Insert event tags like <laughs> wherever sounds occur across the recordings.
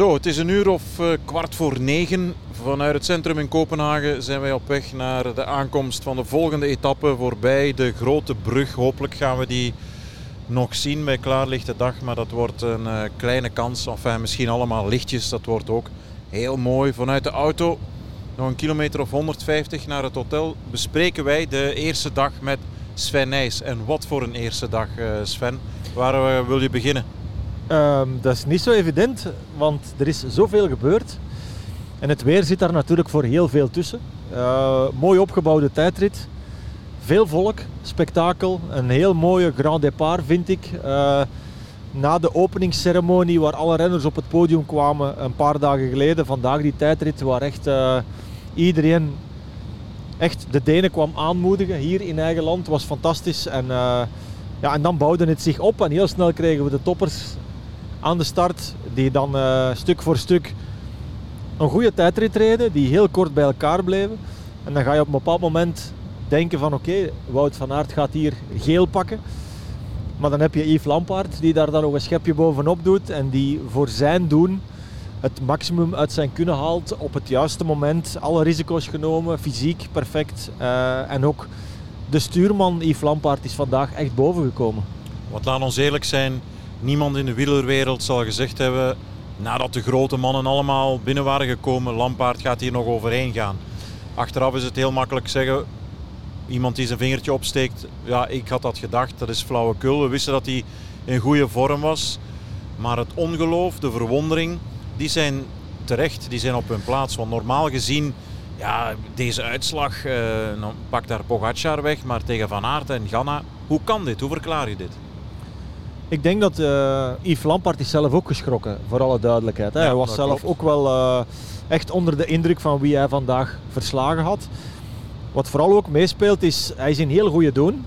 Zo, het is een uur of uh, kwart voor negen. Vanuit het centrum in Kopenhagen zijn wij op weg naar de aankomst van de volgende etappe voorbij de grote brug. Hopelijk gaan we die nog zien bij klaarlichte dag, maar dat wordt een uh, kleine kans. Enfin, misschien allemaal lichtjes, dat wordt ook heel mooi. Vanuit de auto, nog een kilometer of 150 naar het hotel, bespreken wij de eerste dag met Sven Nijs. En wat voor een eerste dag, uh, Sven. Waar wil je beginnen? Um, dat is niet zo evident, want er is zoveel gebeurd. En het weer zit daar natuurlijk voor heel veel tussen. Uh, mooi opgebouwde tijdrit. Veel volk, spektakel. Een heel mooie grand départ vind ik. Uh, na de openingsceremonie waar alle renners op het podium kwamen een paar dagen geleden. Vandaag die tijdrit waar echt uh, iedereen echt de Denen kwam aanmoedigen hier in eigen land. was fantastisch. En, ja, en dan bouwde het zich op en heel snel kregen we de toppers aan de start. Die dan uh, stuk voor stuk een goede tijdrit reden. Die heel kort bij elkaar bleven. En dan ga je op een bepaald moment denken van oké, Wout van Aert gaat hier geel pakken. Maar dan heb je Yves Lampaard die daar dan nog een schepje bovenop doet. En die voor zijn doen het maximum uit zijn kunnen haalt op het juiste moment. Alle risico's genomen, fysiek perfect. Uh, en ook de stuurman Yves Lampaard is vandaag echt bovengekomen. Want laat ons eerlijk zijn, Niemand in de wielerwereld zal gezegd hebben, nadat de grote mannen allemaal binnen waren gekomen, Lampaard gaat hier nog overheen gaan. Achteraf is het heel makkelijk zeggen, iemand die zijn vingertje opsteekt, ja, ik had dat gedacht, dat is flauwekul. We wisten dat hij in goede vorm was. Maar het ongeloof, de verwondering, die zijn terecht, die zijn op hun plaats. Want normaal gezien, ja, deze uitslag, eh, dan pakt daar Pogacar weg, maar tegen Van Aert en Ganna, hoe kan dit? Hoe verklaar je dit? Ik denk dat uh, Yves Lampaard is zelf ook geschrokken, voor alle duidelijkheid. Hè. hij was zelf ook wel uh, echt onder de indruk van wie hij vandaag verslagen had. Wat vooral ook meespeelt is, hij is in heel goede doen.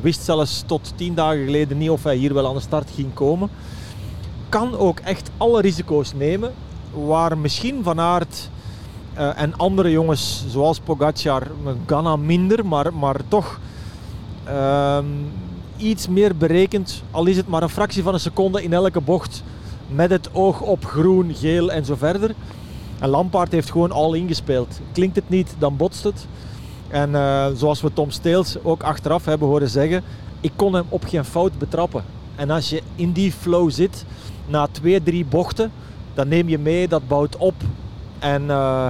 Wist zelfs tot tien dagen geleden niet of hij hier wel aan de start ging komen. Kan ook echt alle risico's nemen, waar misschien Van Aert uh, en andere jongens zoals Pogacar, Ganna minder, maar, maar toch ehm, iets meer berekend, al is het maar een fractie van een seconde in elke bocht, met het oog op groen, geel en zo verder. En Lampaard heeft gewoon al ingespeeld. Klinkt het niet, dan botst het. En uh, zoals we Tom Steels ook achteraf hebben horen zeggen, ik kon hem op geen fout betrappen. En als je in die flow zit, na twee, drie bochten, dan neem je mee, dat bouwt op. En uh,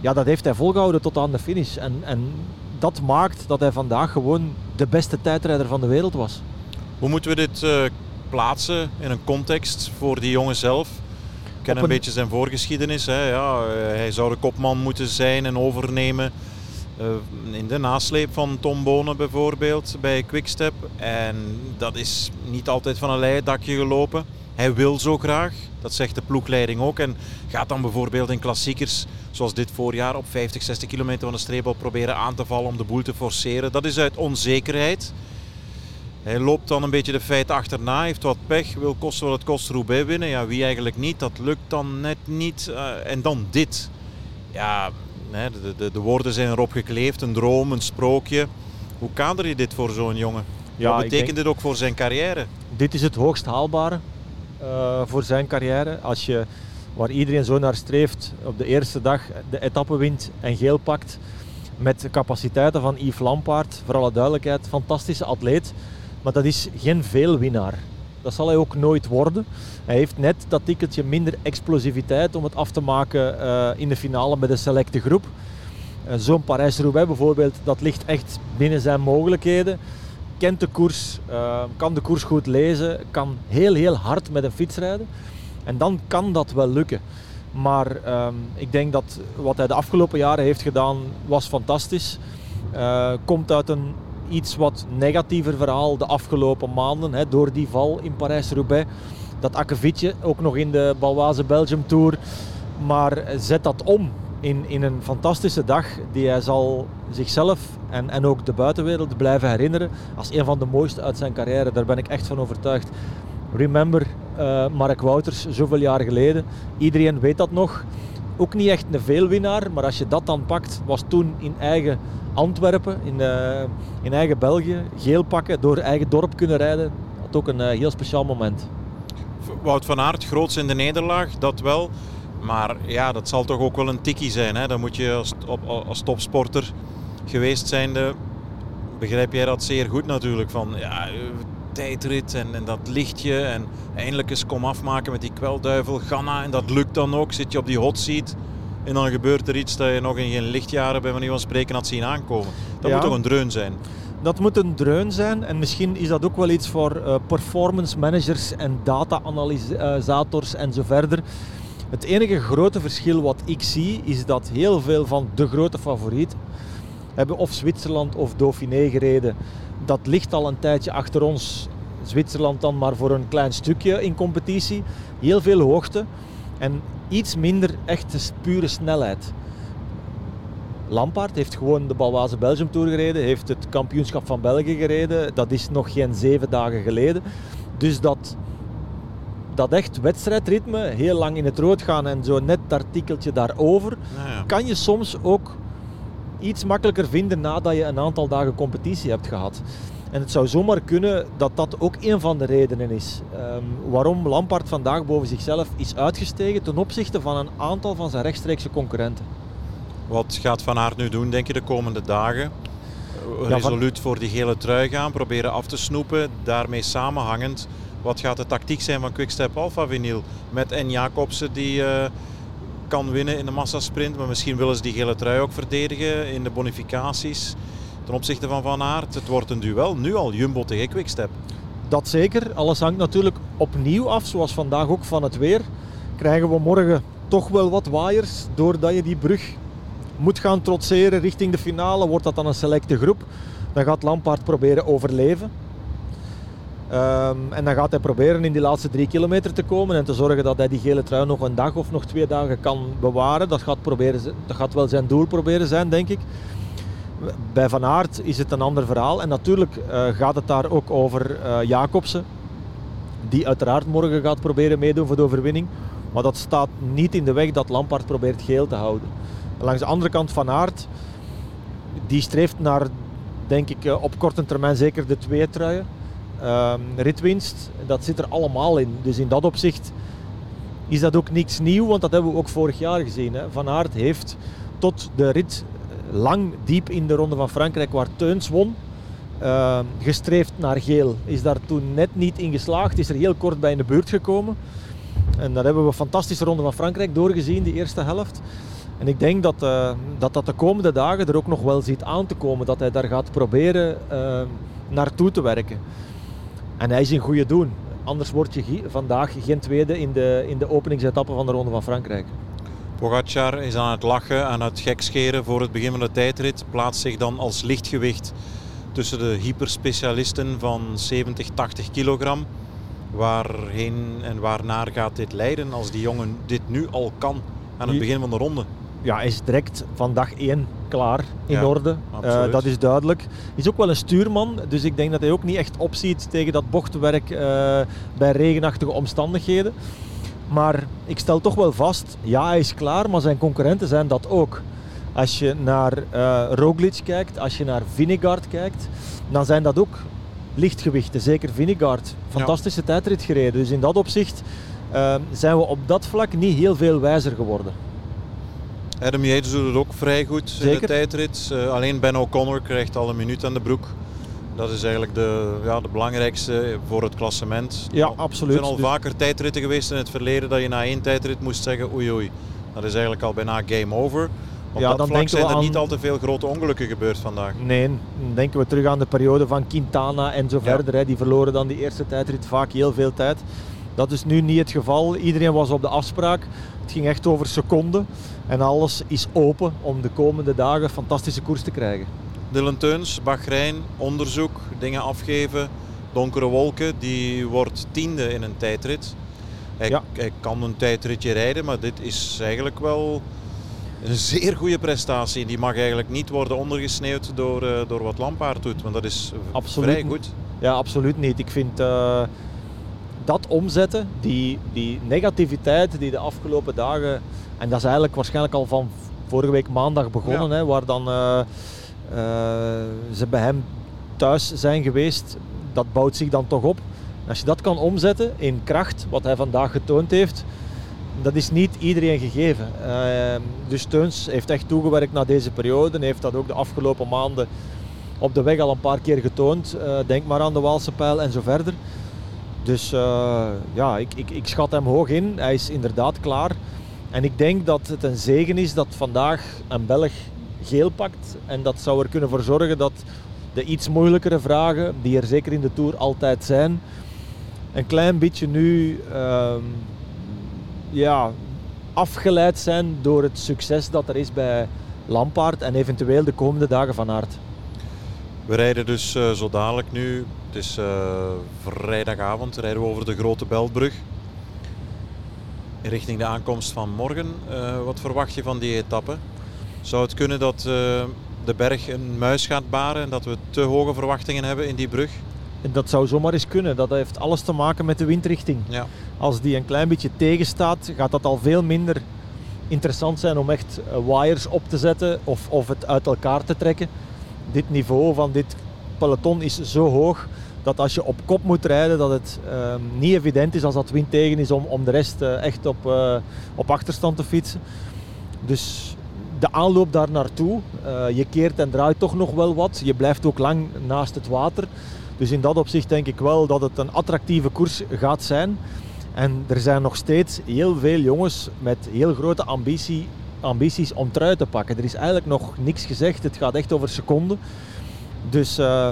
ja, dat heeft hij volgehouden tot aan de finish. En, en dat maakt dat hij vandaag gewoon de beste tijdrijder van de wereld was. Hoe moeten we dit uh, plaatsen in een context voor die jongen zelf? Ik ken een, een, beetje zijn voorgeschiedenis. Hè. Ja, uh, hij zou de kopman moeten zijn en overnemen uh, in de nasleep van Tom Bonen bijvoorbeeld bij Quickstep. En dat is niet altijd van een leidakje gelopen. Hij wil zo graag, dat zegt de ploegleiding ook. En gaat dan bijvoorbeeld in klassiekers zoals dit voorjaar op 50, 60 kilometer van de streep al proberen aan te vallen om de boel te forceren. Dat is uit onzekerheid. Hij loopt dan een beetje de feiten achterna, heeft wat pech, wil kosten wat het kost Roubaix winnen. Ja, wie eigenlijk niet, dat lukt dan net niet. Uh, en dan dit. Ja, de, de, de, woorden zijn erop gekleefd, een droom, een sprookje. Hoe kader je dit voor zo'n jongen? Ja, wat betekent denk, dit ook voor zijn carrière? Dit is het hoogst haalbare uh, voor zijn carrière. Als je waar iedereen zo naar streeft, op de eerste dag de etappe wint en geel pakt. Met capaciteiten van Yves Lampaard, voor alle duidelijkheid, fantastische atleet. Maar dat is geen veelwinnaar. Dat zal hij ook nooit worden. Hij heeft net dat tikkeltje minder explosiviteit om het af te maken uh, in de finale met een selecte groep. Uh, Zo'n Parijs-Roubaix bijvoorbeeld, dat ligt echt binnen zijn mogelijkheden. Kent de koers, uh, kan de koers goed lezen, kan heel heel hard met een fiets rijden. En dan kan dat wel lukken. Maar um, ik denk dat wat hij de afgelopen jaren heeft gedaan was fantastisch. Uh, komt uit een iets wat negatiever verhaal de afgelopen maanden hè, door die val in Parijs-Roubaix. Dat akkefietje ook nog in de Balwaze Belgium Tour. Maar zet dat om in, in een fantastische dag die hij zal zichzelf en, en ook de buitenwereld blijven herinneren als een van de mooiste uit zijn carrière. Daar ben ik echt van overtuigd. Remember uh, Mark Wouters, zoveel jaar geleden. Iedereen weet dat nog. Ook niet echt een veelwinnaar, maar als je dat dan pakt, was toen in eigen Antwerpen, in, uh, in eigen België, geel pakken, door eigen dorp kunnen rijden, dat ook een uh, heel speciaal moment. Wout van Aert, groots in de nederlaag, dat wel. Maar ja, dat zal toch ook wel een tikkie zijn. Hè? Dan moet je als, als topsporter geweest zijnde, begrijp jij dat zeer goed natuurlijk. Van ja, tijdrit en, en dat lichtje en eindelijk eens kom afmaken met die kwelduivel Ganna. En dat lukt dan ook, zit je op die hot seat. En dan gebeurt er iets dat je nog in geen lichtjaren bij manier van spreken had zien aankomen. Dat moet toch een dreun zijn? Dat moet een dreun zijn en misschien is dat ook wel iets voor uh, performance managers en data-analysators en zo verder. Het enige grote verschil wat ik zie is dat heel veel van de grote favorieten hebben of Zwitserland of Dauphiné gereden. Dat ligt al een tijdje achter ons. Zwitserland dan maar voor een klein stukje in competitie. Heel veel hoogte en iets minder echte pure snelheid. Lampaard heeft gewoon de Balwaze Belgium Tour gereden, heeft het kampioenschap van België gereden. Dat is nog geen zeven dagen geleden. Dus dat, dat echt wedstrijdritme, heel lang in het rood gaan en zo net dat artikeltje daarover, ja. kan je soms ook iets makkelijker vinden nadat je een aantal dagen competitie hebt gehad. En het zou zomaar kunnen dat dat ook een van de redenen is um, waarom Lampard vandaag boven zichzelf is uitgestegen ten opzichte van een aantal van zijn rechtstreekse concurrenten. Wat gaat Van Aert nu doen, denk je, de komende dagen? Resoluut voor die gele trui gaan, proberen af te snoepen. Daarmee samenhangend, wat gaat de tactiek zijn van Quickstep Alpha Vinyl? Met N. Jacobsen die uh, kan winnen in de massasprint, maar misschien willen ze die gele trui ook verdedigen in de bonificaties ten opzichte van Van Aert. Het wordt een duel, nu al Jumbo tegen Quickstep. Dat zeker. Alles hangt natuurlijk opnieuw af, zoals vandaag ook van het weer. Krijgen we morgen toch wel wat waaiers, doordat je die brug moet gaan trotseren richting de finale. Wordt dat dan een selecte groep? Dan gaat Lampaard proberen overleven. Um, en dan gaat hij proberen in die laatste drie kilometer te komen en te zorgen dat hij die gele trui nog een dag of nog twee dagen kan bewaren. Dat gaat, proberen, dat gaat wel zijn doel proberen zijn, denk ik. Bij Van Aert is het een ander verhaal. En natuurlijk uh, gaat het daar ook over uh, Jacobsen. Die uiteraard morgen gaat proberen meedoen voor de overwinning. Maar dat staat niet in de weg dat Lampaard probeert geel te houden. Langs de andere kant Van Aert, die streeft naar, denk ik, eh, op korte termijn zeker de twee truien. Um, ritwinst, dat zit er allemaal in. Dus in dat opzicht is dat ook niets nieuw, want dat hebben we ook vorig jaar gezien. Hè. Van Aert heeft tot de rit lang diep in de Ronde van Frankrijk, waar Teuns won, uh, gestreefd naar geel. Is daar toen net niet in geslaagd, is er heel kort bij in de buurt gekomen. En daar hebben we een fantastische Ronde van Frankrijk doorgezien, die eerste helft. En ik denk dat, uh, dat dat de komende dagen er ook nog wel ziet aan te komen. Dat hij daar gaat proberen uh, naartoe te werken. En hij is in goede doen. Anders word je vandaag geen tweede in de, in de openingsetappe van de Ronde van Frankrijk. Pogacar is aan het lachen, aan het gekscheren voor het begin van de tijdrit. Plaatst zich dan als lichtgewicht tussen de hyperspecialisten van 70, 80 kilogram. Waarheen en waarnaar gaat dit leiden als die jongen dit nu al kan aan het begin van de ronde? ja, is direct van dag 1 klaar in orde. Uh, dat is duidelijk. Is ook wel een stuurman, dus ik denk dat hij ook niet echt opziet tegen dat bochtwerk uh, bij regenachtige omstandigheden. Maar ik stel toch wel vast, ja hij is klaar, maar zijn concurrenten zijn dat ook. Als je naar uh, Roglic kijkt, als je naar Vinegaard kijkt, dan zijn dat ook lichtgewichten. Zeker Vinegaard, fantastische ja. tijdrit gereden. Dus in dat opzicht zijn we op dat vlak niet heel veel wijzer geworden. Adam Yates doet het ook vrij goed Zeker. in de tijdrit. Uh, alleen Ben O'Connor krijgt al een minuut aan de broek. Dat is eigenlijk de, ja, de belangrijkste voor het klassement. Ja, absoluut. Er zijn al dus... vaker tijdritten geweest in het verleden dat je na één tijdrit moest zeggen oei oei. Dat is eigenlijk al bijna game over. Op ja, dat dan vlak zijn er aan... niet al te veel grote ongelukken gebeurd vandaag. Nee, dan denken we terug aan de periode van Quintana en zo verder. Hè. Die verloren dan die eerste tijdrit vaak heel veel tijd. Dat is nu niet het geval. Iedereen was op de afspraak. Het ging echt over seconden. En alles is open om de komende dagen fantastische koers te krijgen. Dylan Teuns, Bahrein, onderzoek, dingen afgeven, donkere wolken. Die wordt tiende in een tijdrit. Hij, ja. hij kan een tijdritje rijden, maar dit is eigenlijk wel een zeer goede prestatie. Die mag eigenlijk niet worden ondergesneeuwd door, uh, door wat Lampaard doet, want dat is absoluut vrij goed. Ja, absoluut niet. Ik vind uh, dat omzetten, die, die negativiteit die de afgelopen dagen en dat is eigenlijk waarschijnlijk al van vorige week maandag begonnen, hè, waar dan uh, uh, ze bij hem thuis zijn geweest. Dat bouwt zich dan toch op. Als je dat kan omzetten in kracht, wat hij vandaag getoond heeft, dat is niet iedereen gegeven. Uh, dus Teuns heeft echt toegewerkt naar deze periode en heeft dat ook de afgelopen maanden op de weg al een paar keer getoond. Uh, denk maar aan de Waalse pijl en zo verder. Dus uh, ja, ik, ik, ik schat hem hoog in. Hij is inderdaad klaar. En ik denk dat het een zegen is dat vandaag een Belg geel pakt. En dat zou er kunnen voor zorgen dat de iets moeilijkere vragen, die er zeker in de Tour altijd zijn, een klein beetje nu uh, ja, afgeleid zijn door het succes dat er is bij Lampaard en eventueel de komende dagen van Aert. We rijden dus uh, zo dadelijk nu, het is uh, vrijdagavond, rijden we over de Grote Beltbrug. Richting de aankomst van morgen. Uh, wat verwacht je van die etappe? Zou het kunnen dat de berg een muis gaat baren en dat we te hoge verwachtingen hebben in die brug? Dat zou zomaar eens kunnen. Dat heeft alles te maken met de windrichting. Ja. Als die een klein beetje tegenstaat, gaat dat al veel minder interessant zijn om echt wires op te zetten of, of het uit elkaar te trekken dit niveau van dit peloton is zo hoog dat als je op kop moet rijden, dat het ehm, niet evident is als dat wind tegen is om, om de rest uh, echt op, uh, op achterstand te fietsen. Dus de aanloop daar naartoe, uh, je keert en draait toch nog wel wat. Je blijft ook lang naast het water. Dus in dat opzicht denk ik wel dat het een attractieve koers gaat zijn. En er zijn nog steeds heel veel jongens met heel grote ambitie ambities om trui te pakken. Er is eigenlijk nog niks gezegd. Het gaat echt over seconden. Dus uh,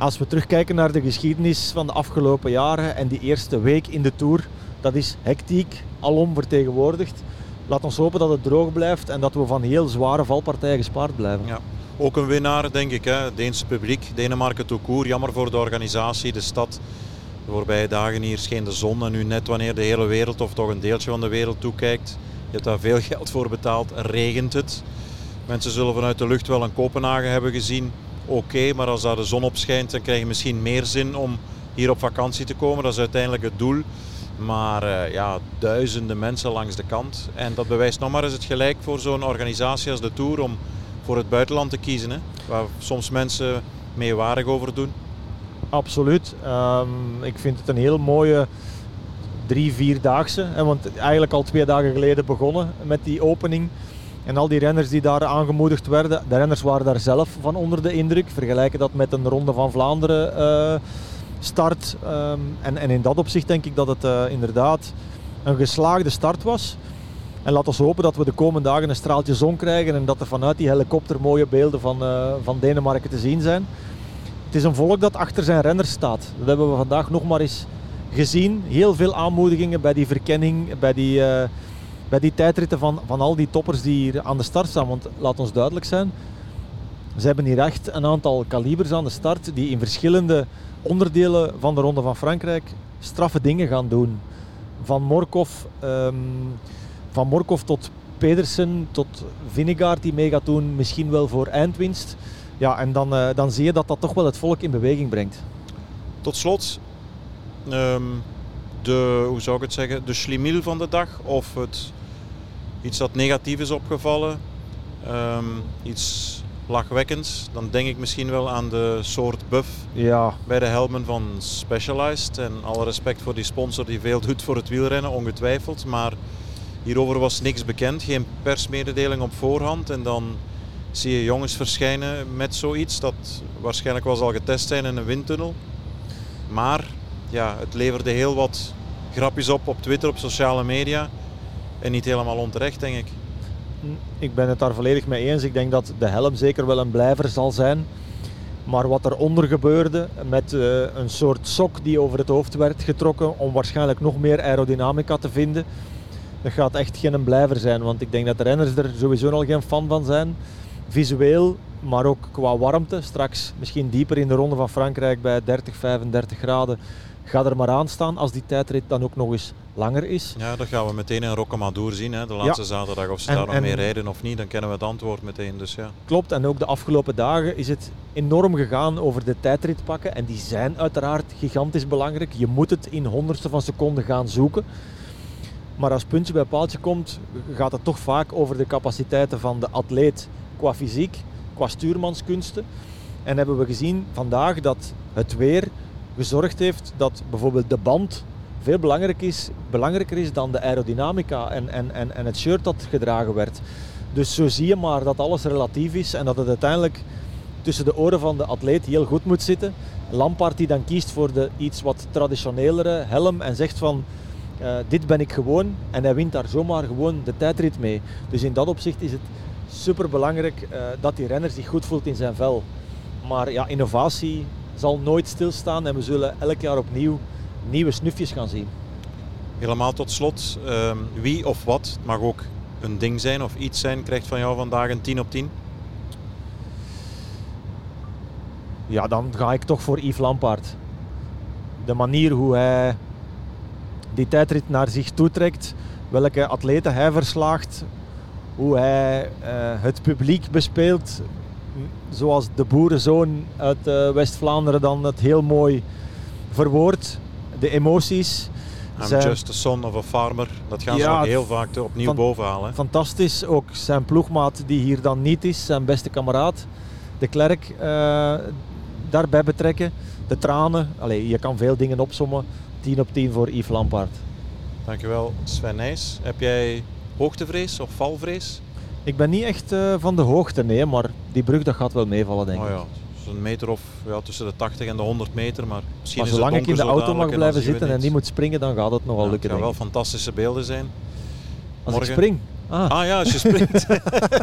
als we terugkijken naar de geschiedenis van de afgelopen jaren en die eerste week in de Tour, dat is hectiek, alom vertegenwoordigd. Laat ons hopen dat het droog blijft en dat we van heel zware valpartijen gespaard blijven. Ja. Ook een winnaar, denk ik. Hè. Deense publiek, Denemarken toekoer. Jammer voor de organisatie, de stad. De voorbije dagen hier scheen de zon en nu net wanneer de hele wereld of toch een deeltje van de wereld toekijkt, je hebt daar veel geld voor betaald, regent het. Mensen zullen vanuit de lucht wel een Kopenhagen hebben gezien. Oké, maar als daar de zon op schijnt, dan krijg je misschien meer zin om hier op vakantie te komen. Dat is uiteindelijk het doel. Maar uh, ja, duizenden mensen langs de kant. En dat bewijst nog maar eens het gelijk voor zo'n organisatie als de Tour om voor het buitenland te kiezen. Hè? Waar soms mensen meewarig over doen. Absoluut. Um, ik vind het een heel mooie drie, vierdaagse. Want eigenlijk al twee dagen geleden begonnen met die opening. En al die renners die daar aangemoedigd werden, de renners waren daar zelf van onder de indruk. Vergelijken dat met een ronde van Vlaanderen uh, start. Um, en, en, in dat opzicht denk ik dat het uh, inderdaad een geslaagde start was. En laten we hopen dat we de komende dagen een straaltje zon krijgen en dat er vanuit die helikopter mooie beelden van, uh, van Denemarken te zien zijn. Het is een volk dat achter zijn renners staat. Dat hebben we vandaag nog maar eens gezien. Heel veel aanmoedigingen bij die verkenning, bij die, bij die tijdritten van, van al die toppers die hier aan de start staan. Want laat ons duidelijk zijn, ze hebben hier echt een aantal kalibers aan de start die in verschillende onderdelen van de Ronde van Frankrijk straffe dingen gaan doen. Van Morkov, um, van Morkov tot Pedersen, tot Vinegaard die mee gaat doen, misschien wel voor eindwinst. Ja, en dan, uh, dan zie je dat dat toch wel het volk in beweging brengt. Tot slot, um, de, hoe zou ik het zeggen, de schlimiel van de dag of het, iets dat negatief is opgevallen, um, iets lachwekkends, dan denk ik misschien wel aan de soort buff ja. bij de helmen van Specialized. En alle respect voor die sponsor die veel doet voor het wielrennen, ongetwijfeld. Maar hierover was niks bekend, geen persmededeling op voorhand. En dan zie je jongens verschijnen met zoiets dat waarschijnlijk was al getest zijn in een windtunnel. Maar ja, het leverde heel wat grapjes op op Twitter, op sociale media. En niet helemaal onterecht, denk ik. Ik ben het daar volledig mee eens. Ik denk dat de helm zeker wel een blijver zal zijn. Maar wat eronder gebeurde met uh, een soort sok die over het hoofd werd getrokken om waarschijnlijk nog meer aerodynamica te vinden, dat gaat echt geen blijver zijn. Want ik denk dat de renners er sowieso al geen fan van zijn. Visueel, maar ook qua warmte. Straks misschien dieper in de ronde van Frankrijk bij 30, 35 graden Ga er maar aan staan als die tijdrit dan ook nog eens langer is. Ja, dat gaan we meteen in Rocamadour zien, hè, de laatste zaterdag. Of ze daar nog mee rijden of niet, dan kennen we het antwoord meteen. Dus ja. Klopt, en ook de afgelopen dagen is het enorm gegaan over de tijdrit pakken. En die zijn uiteraard gigantisch belangrijk. Je moet het in honderdste van seconden gaan zoeken. Maar als puntje bij paaltje komt, gaat het toch vaak over de capaciteiten van de atleet qua fysiek, qua stuurmanskunsten. En hebben we gezien vandaag dat het weer gezorgd heeft dat bijvoorbeeld de band veel belangrijk is, belangrijker is dan de aerodynamica en, en, en, en het shirt dat gedragen werd. Dus zo zie je maar dat alles relatief is en dat het uiteindelijk tussen de oren van de atleet heel goed moet zitten. Lampaard die dan kiest voor de iets wat traditionelere helm en zegt van uh, dit ben ik gewoon en hij wint daar zomaar gewoon de tijdrit mee. Dus in dat opzicht is het super belangrijk uh, dat die renner zich goed voelt in zijn vel. Maar ja, innovatie zal nooit stilstaan en we zullen elk jaar opnieuw nieuwe snufjes gaan zien. Helemaal tot slot, uh, wie of wat, het mag ook een ding zijn of iets zijn, krijgt van jou vandaag een 10 op 10? Ja, dan ga ik toch voor Yves Lampaard. De manier hoe hij die tijdrit naar zich toetrekt, welke atleten hij verslaagt, hoe hij uh, het publiek bespeelt, zoals de boerenzoon uit uh, West-Vlaanderen dan het heel mooi verwoordt, de emoties. I'm zijn... just the son of a farmer. Dat gaan ja, ze heel vaak opnieuw van, bovenhalen. Fantastisch. Ook zijn ploegmaat die hier dan niet is, zijn beste kameraad, de Klerk, uh, daarbij betrekken. De tranen. Allee, je kan veel dingen opsommen. 10 op 10 voor Yves Lampaard. Dankjewel Sven Nijs. Heb jij hoogtevrees of valvrees? Ik ben niet echt uh, van de hoogte, nee, maar die brug dat gaat wel meevallen, denk ik. Oh ja, een meter of ja, tussen de 80 en de 100 meter. Maar, misschien maar zolang ik in de auto mag blijven zitten en niet moet springen, dan gaat het nog wel ja, lukken. Het gaan wel fantastische beelden zijn. Als Morgen... ik spring? Ah. ah. ja, als je springt.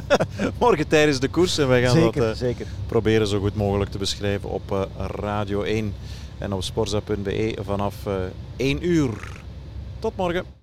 <laughs> Morgen tijdens de koers. En wij gaan zeker, dat uh, zeker. proberen zo goed mogelijk te beschrijven op uh, Radio 1 en op sporza.be vanaf uh, 1 uur. Tot morgen.